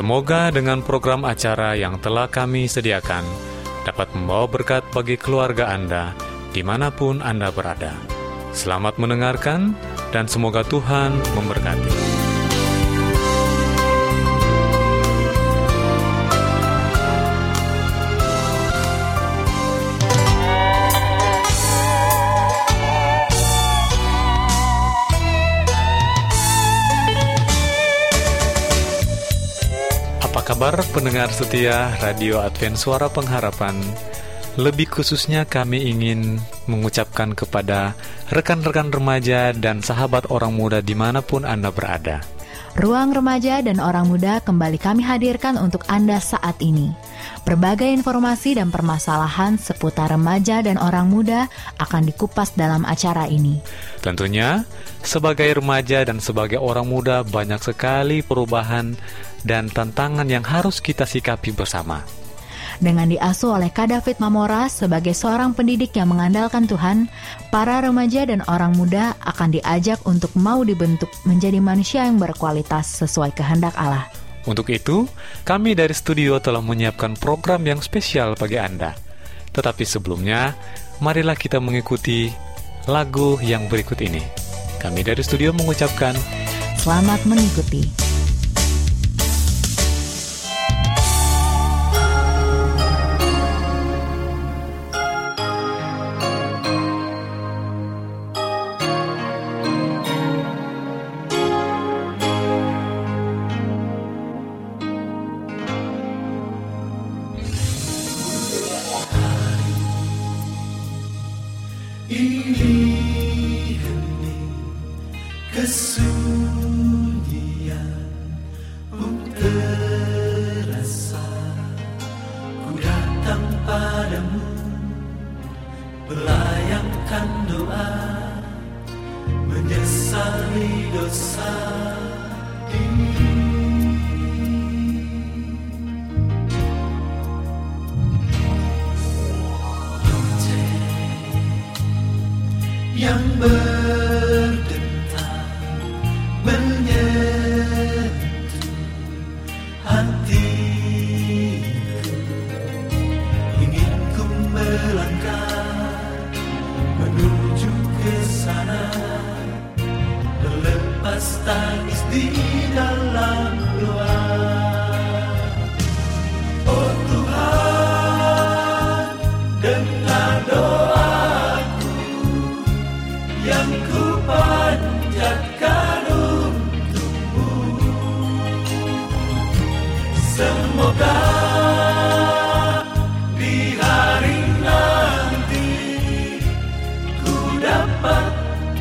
Semoga dengan program acara yang telah kami sediakan dapat membawa berkat bagi keluarga Anda di mana pun Anda berada. Selamat mendengarkan dan semoga Tuhan memberkati. Kabar pendengar setia Radio Advent Suara Pengharapan? Lebih khususnya kami ingin mengucapkan kepada rekan-rekan remaja dan sahabat orang muda di mana pun Anda berada. Ruang Remaja dan Orang Muda kembali kami hadirkan untuk Anda saat ini. Berbagai informasi dan permasalahan seputar remaja dan orang muda akan dikupas dalam acara ini. Tentunya, sebagai remaja dan sebagai orang muda banyak sekali perubahan dan tantangan yang harus kita sikapi bersama. Dengan diasuh oleh Kak David Mamora sebagai seorang pendidik yang mengandalkan Tuhan, para remaja dan orang muda akan diajak untuk mau dibentuk menjadi manusia yang berkualitas sesuai kehendak Allah. Untuk itu, kami dari studio telah menyiapkan program yang spesial bagi Anda. Tetapi sebelumnya, marilah kita mengikuti lagu yang berikut ini. Kami dari studio mengucapkan Selamat mengikuti.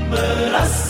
Yang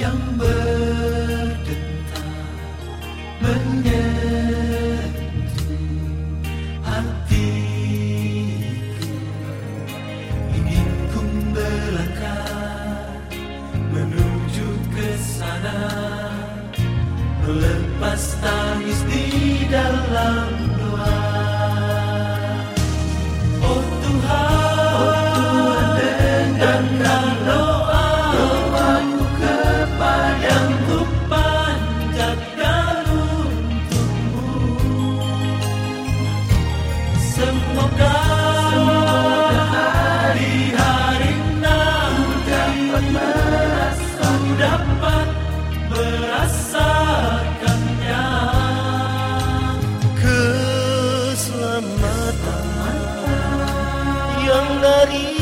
样本。हरी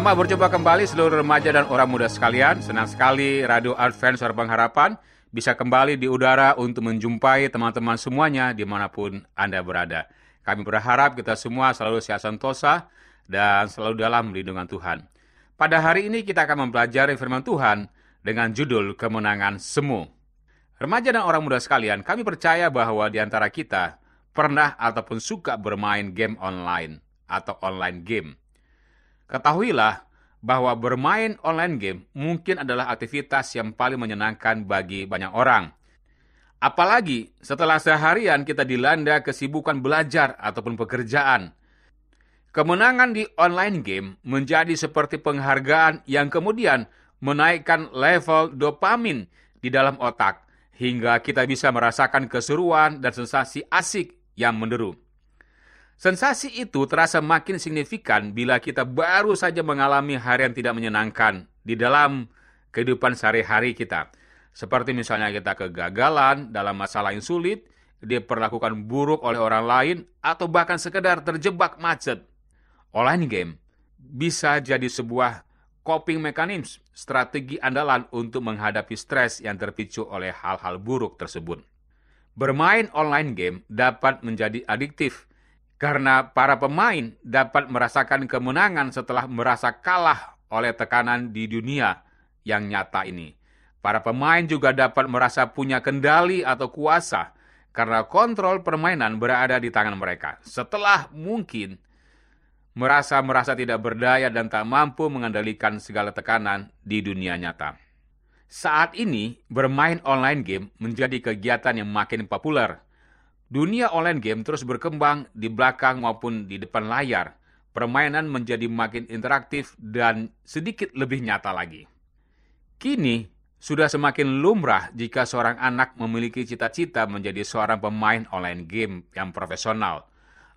Selamat berjumpa kembali seluruh remaja dan orang muda sekalian. Senang sekali Radio Advent Suara Pengharapan bisa kembali di udara untuk menjumpai teman-teman semuanya di mana pun Anda berada. Kami berharap kita semua selalu sehat sentosa dan selalu dalam lindungan Tuhan. Pada hari ini kita akan mempelajari firman Tuhan dengan judul Kemenangan Semu. Remaja dan orang muda sekalian, kami percaya bahwa di antara kita pernah ataupun suka bermain game online atau online game. Ketahuilah bahwa bermain online game mungkin adalah aktivitas yang paling menyenangkan bagi banyak orang. Apalagi setelah seharian kita dilanda kesibukan belajar ataupun pekerjaan. Kemenangan di online game menjadi seperti penghargaan yang kemudian menaikkan level dopamin di dalam otak hingga kita bisa merasakan keseruan dan sensasi asik yang menderu. Sensasi itu terasa makin signifikan bila kita baru saja mengalami hari yang tidak menyenangkan di dalam kehidupan sehari-hari kita. Seperti misalnya kita kegagalan dalam masalah yang sulit, diperlakukan buruk oleh orang lain, atau bahkan sekedar terjebak macet. Online game bisa jadi sebuah coping mechanism, strategi andalan untuk menghadapi stres yang terpicu oleh hal-hal buruk tersebut. Bermain online game dapat menjadi adiktif, karena para pemain dapat merasakan kemenangan setelah merasa kalah oleh tekanan di dunia yang nyata ini. Para pemain juga dapat merasa punya kendali atau kuasa karena kontrol permainan berada di tangan mereka. Setelah mungkin merasa merasa tidak berdaya dan tak mampu mengendalikan segala tekanan di dunia nyata. Saat ini, bermain online game menjadi kegiatan yang makin populer Dunia online game terus berkembang di belakang maupun di depan layar. Permainan menjadi makin interaktif dan sedikit lebih nyata lagi. Kini, sudah semakin lumrah jika seorang anak memiliki cita-cita menjadi seorang pemain online game yang profesional,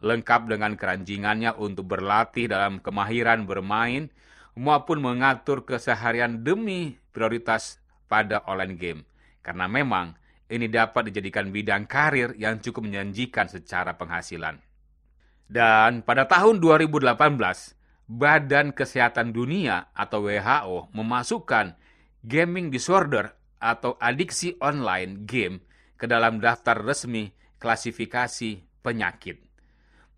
lengkap dengan keranjingannya untuk berlatih dalam kemahiran bermain maupun mengatur keseharian demi prioritas pada online game. Karena memang ini dapat dijadikan bidang karir yang cukup menjanjikan secara penghasilan. Dan pada tahun 2018, Badan Kesehatan Dunia atau WHO memasukkan gaming disorder atau adiksi online game ke dalam daftar resmi klasifikasi penyakit.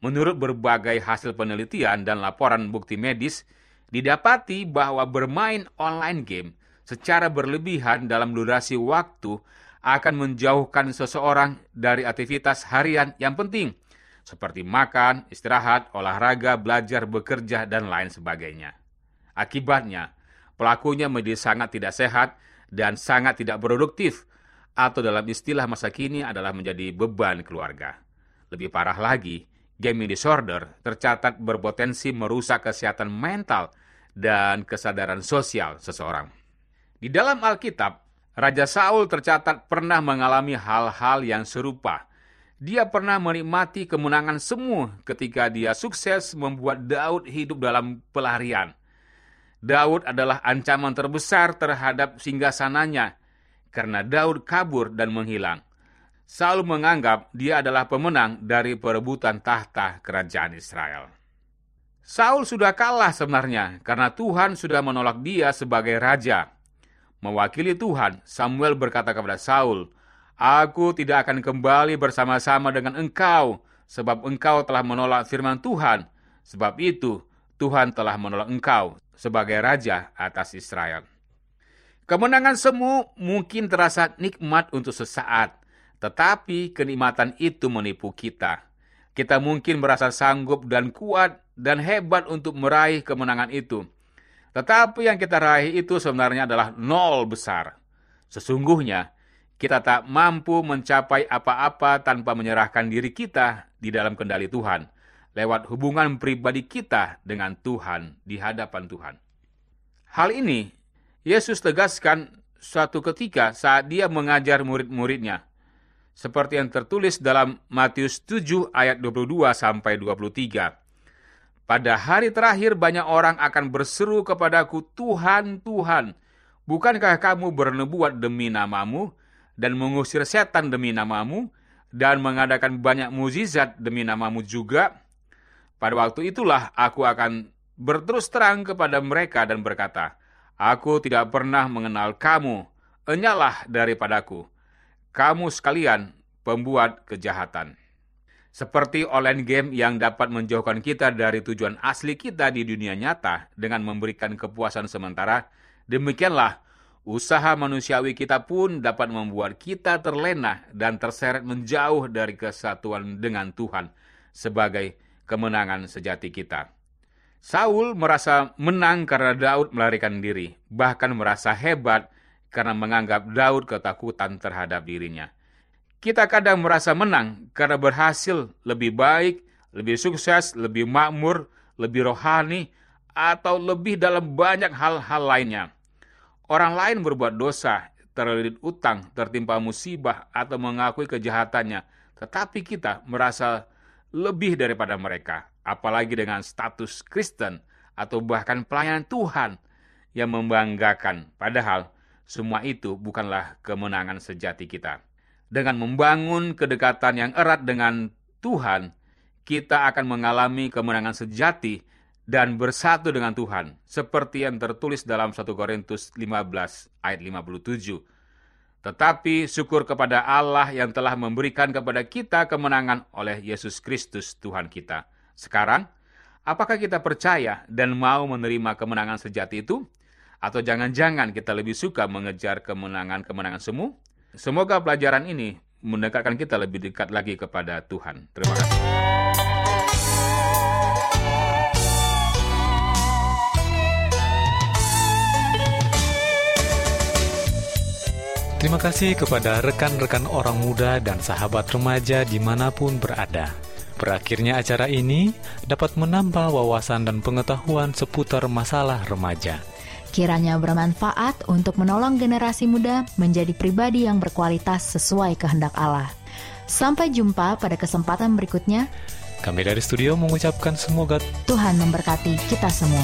Menurut berbagai hasil penelitian dan laporan bukti medis, didapati bahwa bermain online game secara berlebihan dalam durasi waktu akan menjauhkan seseorang dari aktivitas harian yang penting, seperti makan, istirahat, olahraga, belajar, bekerja, dan lain sebagainya. Akibatnya, pelakunya menjadi sangat tidak sehat dan sangat tidak produktif, atau dalam istilah masa kini adalah menjadi beban keluarga. Lebih parah lagi, gaming disorder tercatat berpotensi merusak kesehatan mental dan kesadaran sosial seseorang. Di dalam Alkitab, Raja Saul tercatat pernah mengalami hal-hal yang serupa. Dia pernah menikmati kemenangan semu ketika dia sukses membuat Daud hidup dalam pelarian. Daud adalah ancaman terbesar terhadap singgasananya karena Daud kabur dan menghilang. Saul menganggap dia adalah pemenang dari perebutan tahta kerajaan Israel. Saul sudah kalah sebenarnya karena Tuhan sudah menolak dia sebagai raja. Mewakili Tuhan, Samuel berkata kepada Saul, Aku tidak akan kembali bersama-sama dengan engkau, sebab engkau telah menolak firman Tuhan. Sebab itu, Tuhan telah menolak engkau sebagai raja atas Israel. Kemenangan semu mungkin terasa nikmat untuk sesaat, tetapi kenikmatan itu menipu kita. Kita mungkin merasa sanggup dan kuat dan hebat untuk meraih kemenangan itu. Tetapi yang kita raih itu sebenarnya adalah nol besar. Sesungguhnya, kita tak mampu mencapai apa-apa tanpa menyerahkan diri kita di dalam kendali Tuhan, lewat hubungan pribadi kita dengan Tuhan di hadapan Tuhan. Hal ini Yesus tegaskan suatu ketika saat dia mengajar murid-muridnya. Seperti yang tertulis dalam Matius 7 ayat 22 sampai 23. Pada hari terakhir banyak orang akan berseru kepadaku, Tuhan, Tuhan, bukankah kamu bernebuat demi namamu dan mengusir setan demi namamu dan mengadakan banyak mukjizat demi namamu juga? Pada waktu itulah aku akan berterus terang kepada mereka dan berkata, Aku tidak pernah mengenal kamu, enyalah daripadaku. Kamu sekalian pembuat kejahatan. Seperti online game yang dapat menjauhkan kita dari tujuan asli kita di dunia nyata dengan memberikan kepuasan sementara, demikianlah usaha manusiawi kita pun dapat membuat kita terlena dan terseret menjauh dari kesatuan dengan Tuhan sebagai kemenangan sejati kita. Saul merasa menang karena Daud melarikan diri, bahkan merasa hebat karena menganggap Daud ketakutan terhadap dirinya. Kita kadang merasa menang karena berhasil lebih baik, lebih sukses, lebih makmur, lebih rohani, atau lebih dalam banyak hal-hal lainnya. Orang lain berbuat dosa, terlilit utang, tertimpa musibah, atau mengakui kejahatannya, tetapi kita merasa lebih daripada mereka apalagi dengan status Kristen atau bahkan pelayanan Tuhan yang membanggakan. Padahal semua itu bukanlah kemenangan sejati kita. Dengan membangun kedekatan yang erat dengan Tuhan, kita akan mengalami kemenangan sejati dan bersatu dengan Tuhan, seperti yang tertulis dalam 1 Korintus 15 ayat 57. Tetapi syukur kepada Allah yang telah memberikan kepada kita kemenangan oleh Yesus Kristus Tuhan kita. Sekarang, apakah kita percaya dan mau menerima kemenangan sejati itu? Atau jangan-jangan kita lebih suka mengejar kemenangan-kemenangan semu? Semoga pelajaran ini mendekatkan kita lebih dekat lagi kepada Tuhan. Terima kasih. Terima kasih kepada rekan-rekan orang muda dan sahabat remaja di mana pun berada. Berakhirnya acara ini dapat menambah wawasan dan pengetahuan seputar masalah remaja. Kiranya bermanfaat untuk menolong generasi muda menjadi pribadi yang berkualitas sesuai kehendak Allah. Sampai jumpa pada kesempatan berikutnya. Kami dari studio mengucapkan semoga Tuhan memberkati kita semua.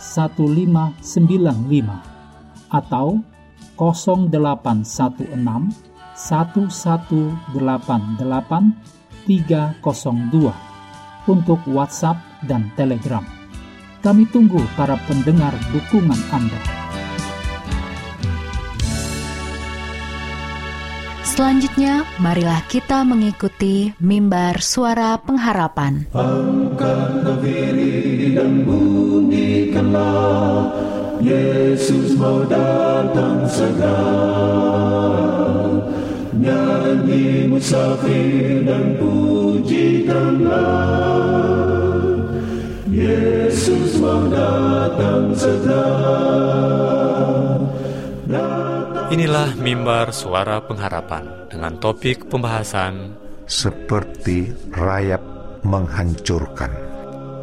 1595 atau 0816 1188 302 untuk WhatsApp dan Telegram. Kami tunggu para pendengar dukungan Anda. Selanjutnya, marilah kita mengikuti mimbar suara pengharapan. Yesus mau datang segera. Nyanyi musafir dan pujikanlah. Yesus mau datang segera. Inilah mimbar suara pengharapan dengan topik pembahasan seperti rayap menghancurkan.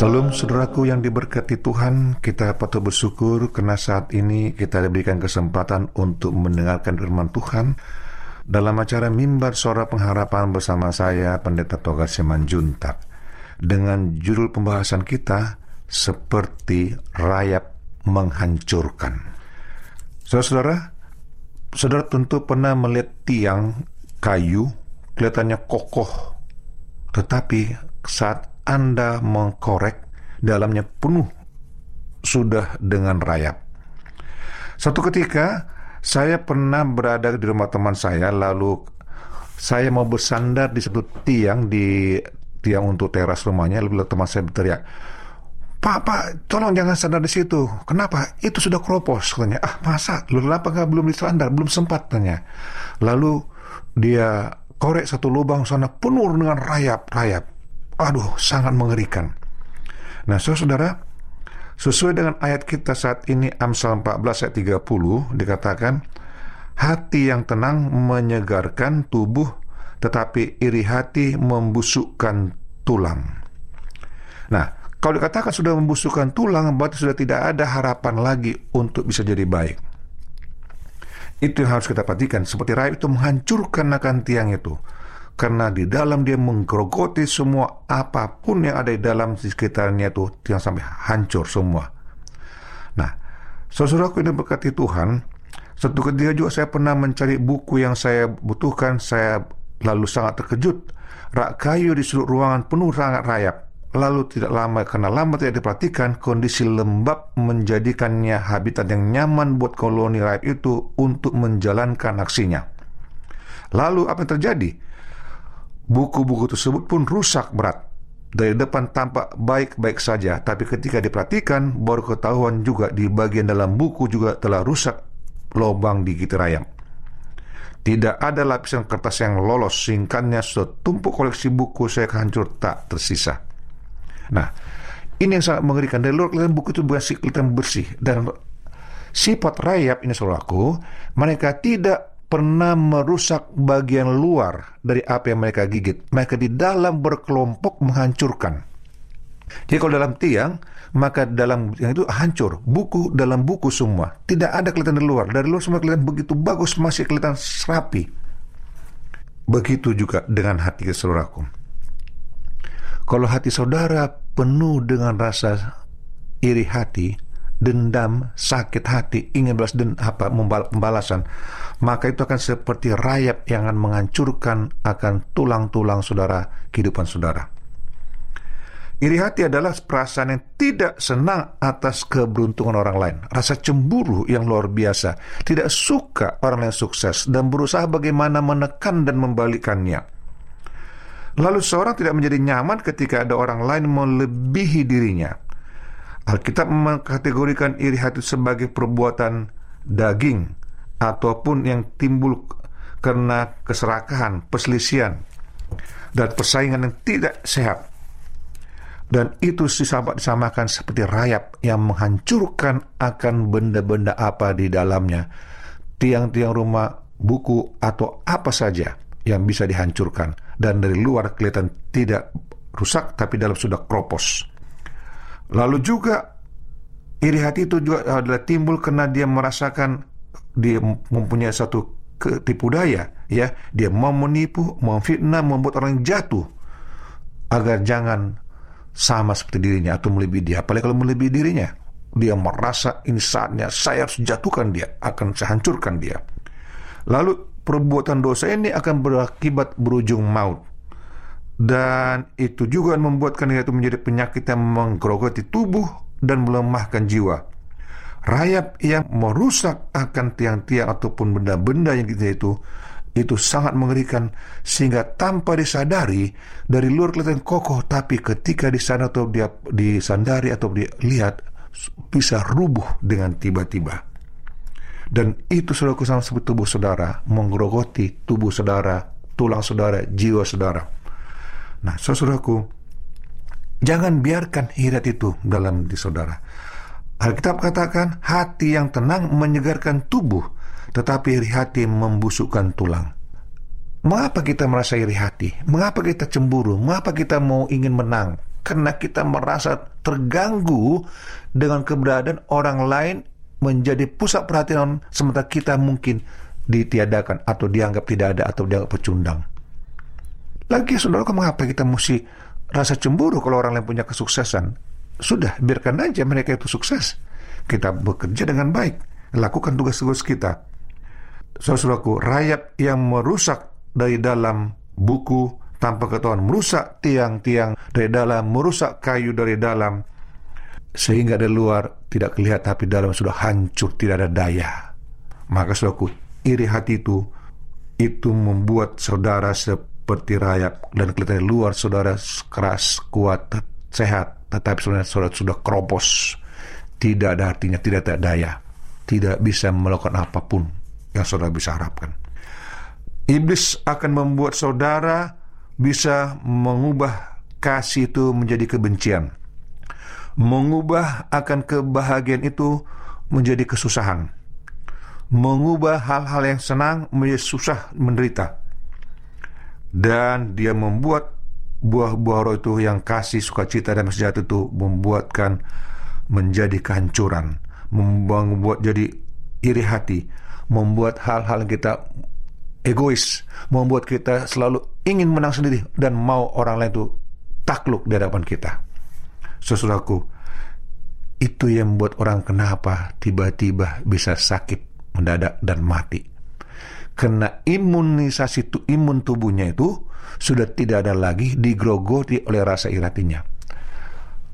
Salam saudaraku yang diberkati Tuhan, kita patut bersyukur karena saat ini kita diberikan kesempatan untuk mendengarkan firman Tuhan dalam acara Mimbar Suara Pengharapan bersama saya, Pendeta Togar Simanjuntak, dengan judul pembahasan kita, Seperti Rayap Menghancurkan. Saudara-saudara, saudara tentu pernah melihat tiang kayu, kelihatannya kokoh, tetapi saat Anda mengkorek, dalamnya penuh sudah dengan rayap. Satu ketika, saya pernah berada di rumah teman saya, lalu saya mau bersandar di satu tiang di tiang untuk teras rumahnya, lalu teman saya berteriak, Pak, Pak, tolong jangan sandar di situ. Kenapa? Itu sudah keropos, katanya. Ah, masa? Lalu kenapa nggak belum disandar? Belum sempat, tanya. Lalu dia korek satu lubang sana penuh dengan rayap-rayap. Aduh, sangat mengerikan. Nah, saudara, sesuai dengan ayat kita saat ini Amsal 14 ayat 30 dikatakan, hati yang tenang menyegarkan tubuh, tetapi iri hati membusukkan tulang. Nah, kalau dikatakan sudah membusukkan tulang, berarti sudah tidak ada harapan lagi untuk bisa jadi baik. Itu yang harus kita perhatikan. Seperti rayap itu menghancurkan akan tiang itu. Karena di dalam dia menggerogoti semua apa pun yang ada di dalam di sekitarnya itu yang sampai hancur semua. Nah, saudaraku ini berkati Tuhan. Satu ketika juga saya pernah mencari buku yang saya butuhkan. Saya lalu sangat terkejut. Rak kayu di sudut ruangan penuh sangat rayap. Lalu tidak lama karena lama tidak diperhatikan kondisi lembab menjadikannya habitat yang nyaman buat koloni rayap itu untuk menjalankan aksinya. Lalu apa yang terjadi? Buku-buku tersebut pun rusak berat. Dari depan tampak baik-baik saja, tapi ketika diperhatikan baru ketahuan juga di bagian dalam buku juga telah rusak lubang digigit rayap. Tidak ada lapisan kertas yang lolos, singkatnya setumpuk koleksi buku saya hancur tak tersisa. Nah, ini yang sangat mengerikan. Dari luar kelihatan buku itu bersih, kelihatan bersih. Dan sifat rayap ini saudaraku, mereka tidak pernah merusak bagian luar dari apa yang mereka gigit. Mereka di dalam berkelompok menghancurkan. Jadi kalau dalam tiang, maka dalam yang itu hancur. Buku dalam buku semua. Tidak ada kelihatan dari luar. Dari luar semua kelihatan begitu bagus, masih kelihatan serapi. Begitu juga dengan hati saudaraku. Kalau hati saudara penuh dengan rasa iri hati, dendam, sakit hati, ingin balas dan apa pembalasan, maka itu akan seperti rayap yang akan menghancurkan akan tulang-tulang saudara, kehidupan saudara. Iri hati adalah perasaan yang tidak senang atas keberuntungan orang lain. Rasa cemburu yang luar biasa. Tidak suka orang lain sukses dan berusaha bagaimana menekan dan membalikannya. Lalu seorang tidak menjadi nyaman ketika ada orang lain melebihi dirinya. Alkitab mengkategorikan iri hati sebagai perbuatan daging ataupun yang timbul karena keserakahan, perselisihan, dan persaingan yang tidak sehat. Dan itu disahabat disamakan seperti rayap yang menghancurkan akan benda-benda apa di dalamnya. Tiang-tiang rumah, buku, atau apa saja yang bisa dihancurkan. Dan dari luar kelihatan tidak rusak, tapi dalam sudah kropos. Lalu juga iri hati itu juga adalah timbul karena dia merasakan dia mempunyai satu ketipu daya, ya. Dia mau menipu, memfitnah, membuat orang jatuh agar jangan sama seperti dirinya atau melebihi dia. Apalagi kalau melebihi dirinya, dia merasa ini saatnya saya harus jatuhkan dia, akan saya hancurkan dia. Lalu perbuatan dosa ini akan berakibat berujung maut. Dan itu juga membuatkan dia itu menjadi penyakit yang menggerogoti tubuh dan melemahkan jiwa. Rayap yang merusak akan tiang-tiang ataupun benda-benda yang kita itu itu sangat mengerikan sehingga tanpa disadari dari luar kelihatan kokoh tapi ketika di sana atau dia disandari atau dia lihat bisa rubuh dengan tiba-tiba dan itu saudaraku sama seperti tubuh saudara menggerogoti tubuh saudara tulang saudara jiwa saudara nah saudaraku jangan biarkan hirat itu dalam di saudara Alkitab katakan hati yang tenang menyegarkan tubuh tetapi iri hati membusukkan tulang. Mengapa kita merasa iri hati? Mengapa kita cemburu? Mengapa kita mau ingin menang? Karena kita merasa terganggu dengan keberadaan orang lain menjadi pusat perhatian sementara kita mungkin ditiadakan atau dianggap tidak ada atau dianggap pecundang. Lagi saudara, mengapa kita mesti rasa cemburu kalau orang lain punya kesuksesan? Sudah, biarkan aja mereka itu sukses. Kita bekerja dengan baik, lakukan tugas-tugas kita saudaraku, rayap yang merusak dari dalam buku tanpa ketahuan, merusak tiang-tiang dari dalam, merusak kayu dari dalam, sehingga dari luar tidak kelihatan tapi dalam sudah hancur, tidak ada daya. Maka saudaraku, iri hati itu itu membuat saudara seperti rayap dan kelihatan dari luar saudara keras, kuat, sehat, tetapi sebenarnya saudara sudah keropos, tidak ada artinya, tidak ada daya, tidak bisa melakukan apa pun yang saudara bisa harapkan. Iblis akan membuat saudara bisa mengubah kasih itu menjadi kebencian. Mengubah akan kebahagiaan itu menjadi kesusahan. Mengubah hal-hal yang senang menjadi susah menderita. Dan dia membuat buah-buah roh itu yang kasih, sukacita, dan sejahtera itu membuatkan menjadi kehancuran. Membuat jadi iri hati, membuat hal-hal kita egois, membuat kita selalu ingin menang sendiri dan mau orang lain itu takluk di hadapan kita. Sesuatu itu yang membuat orang kenapa tiba-tiba bisa sakit mendadak dan mati. Karena imunisasi itu imun tubuhnya itu sudah tidak ada lagi digrogoti oleh rasa iratinya.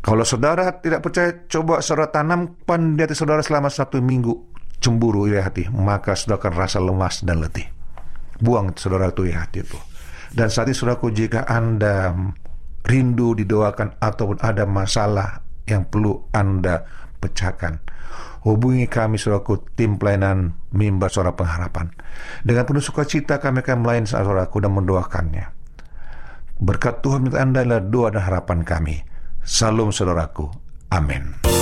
Kalau saudara tidak percaya, coba saudara tanamkan di saudara selama satu minggu cemburu iri hati, maka saudara akan rasa lemas dan letih. Buang saudara itu iri hati itu. Dan saat ini saudaraku jika Anda rindu didoakan ataupun ada masalah yang perlu Anda pecahkan, hubungi kami saudaraku tim pelayanan mimbar suara pengharapan. Dengan penuh sukacita kami akan melayani saudaraku dan mendoakannya. Berkat Tuhan minta Anda adalah doa dan harapan kami. Salam saudaraku. Amin.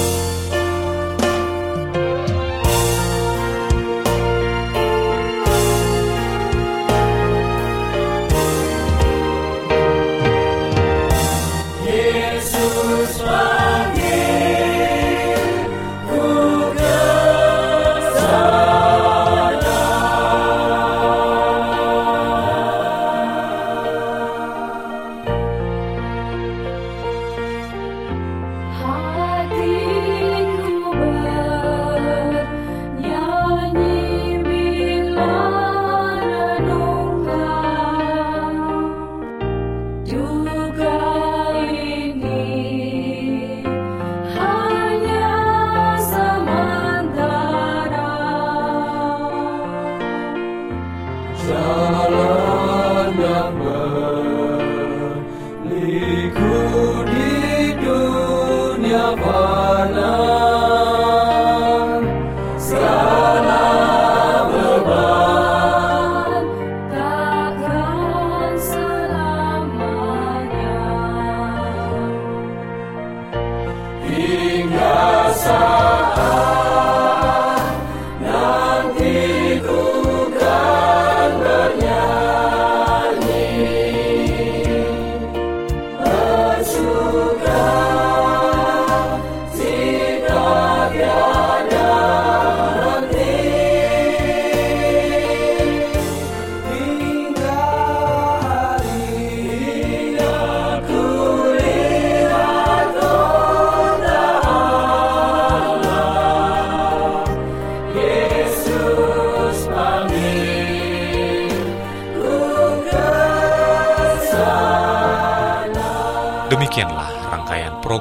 Hingga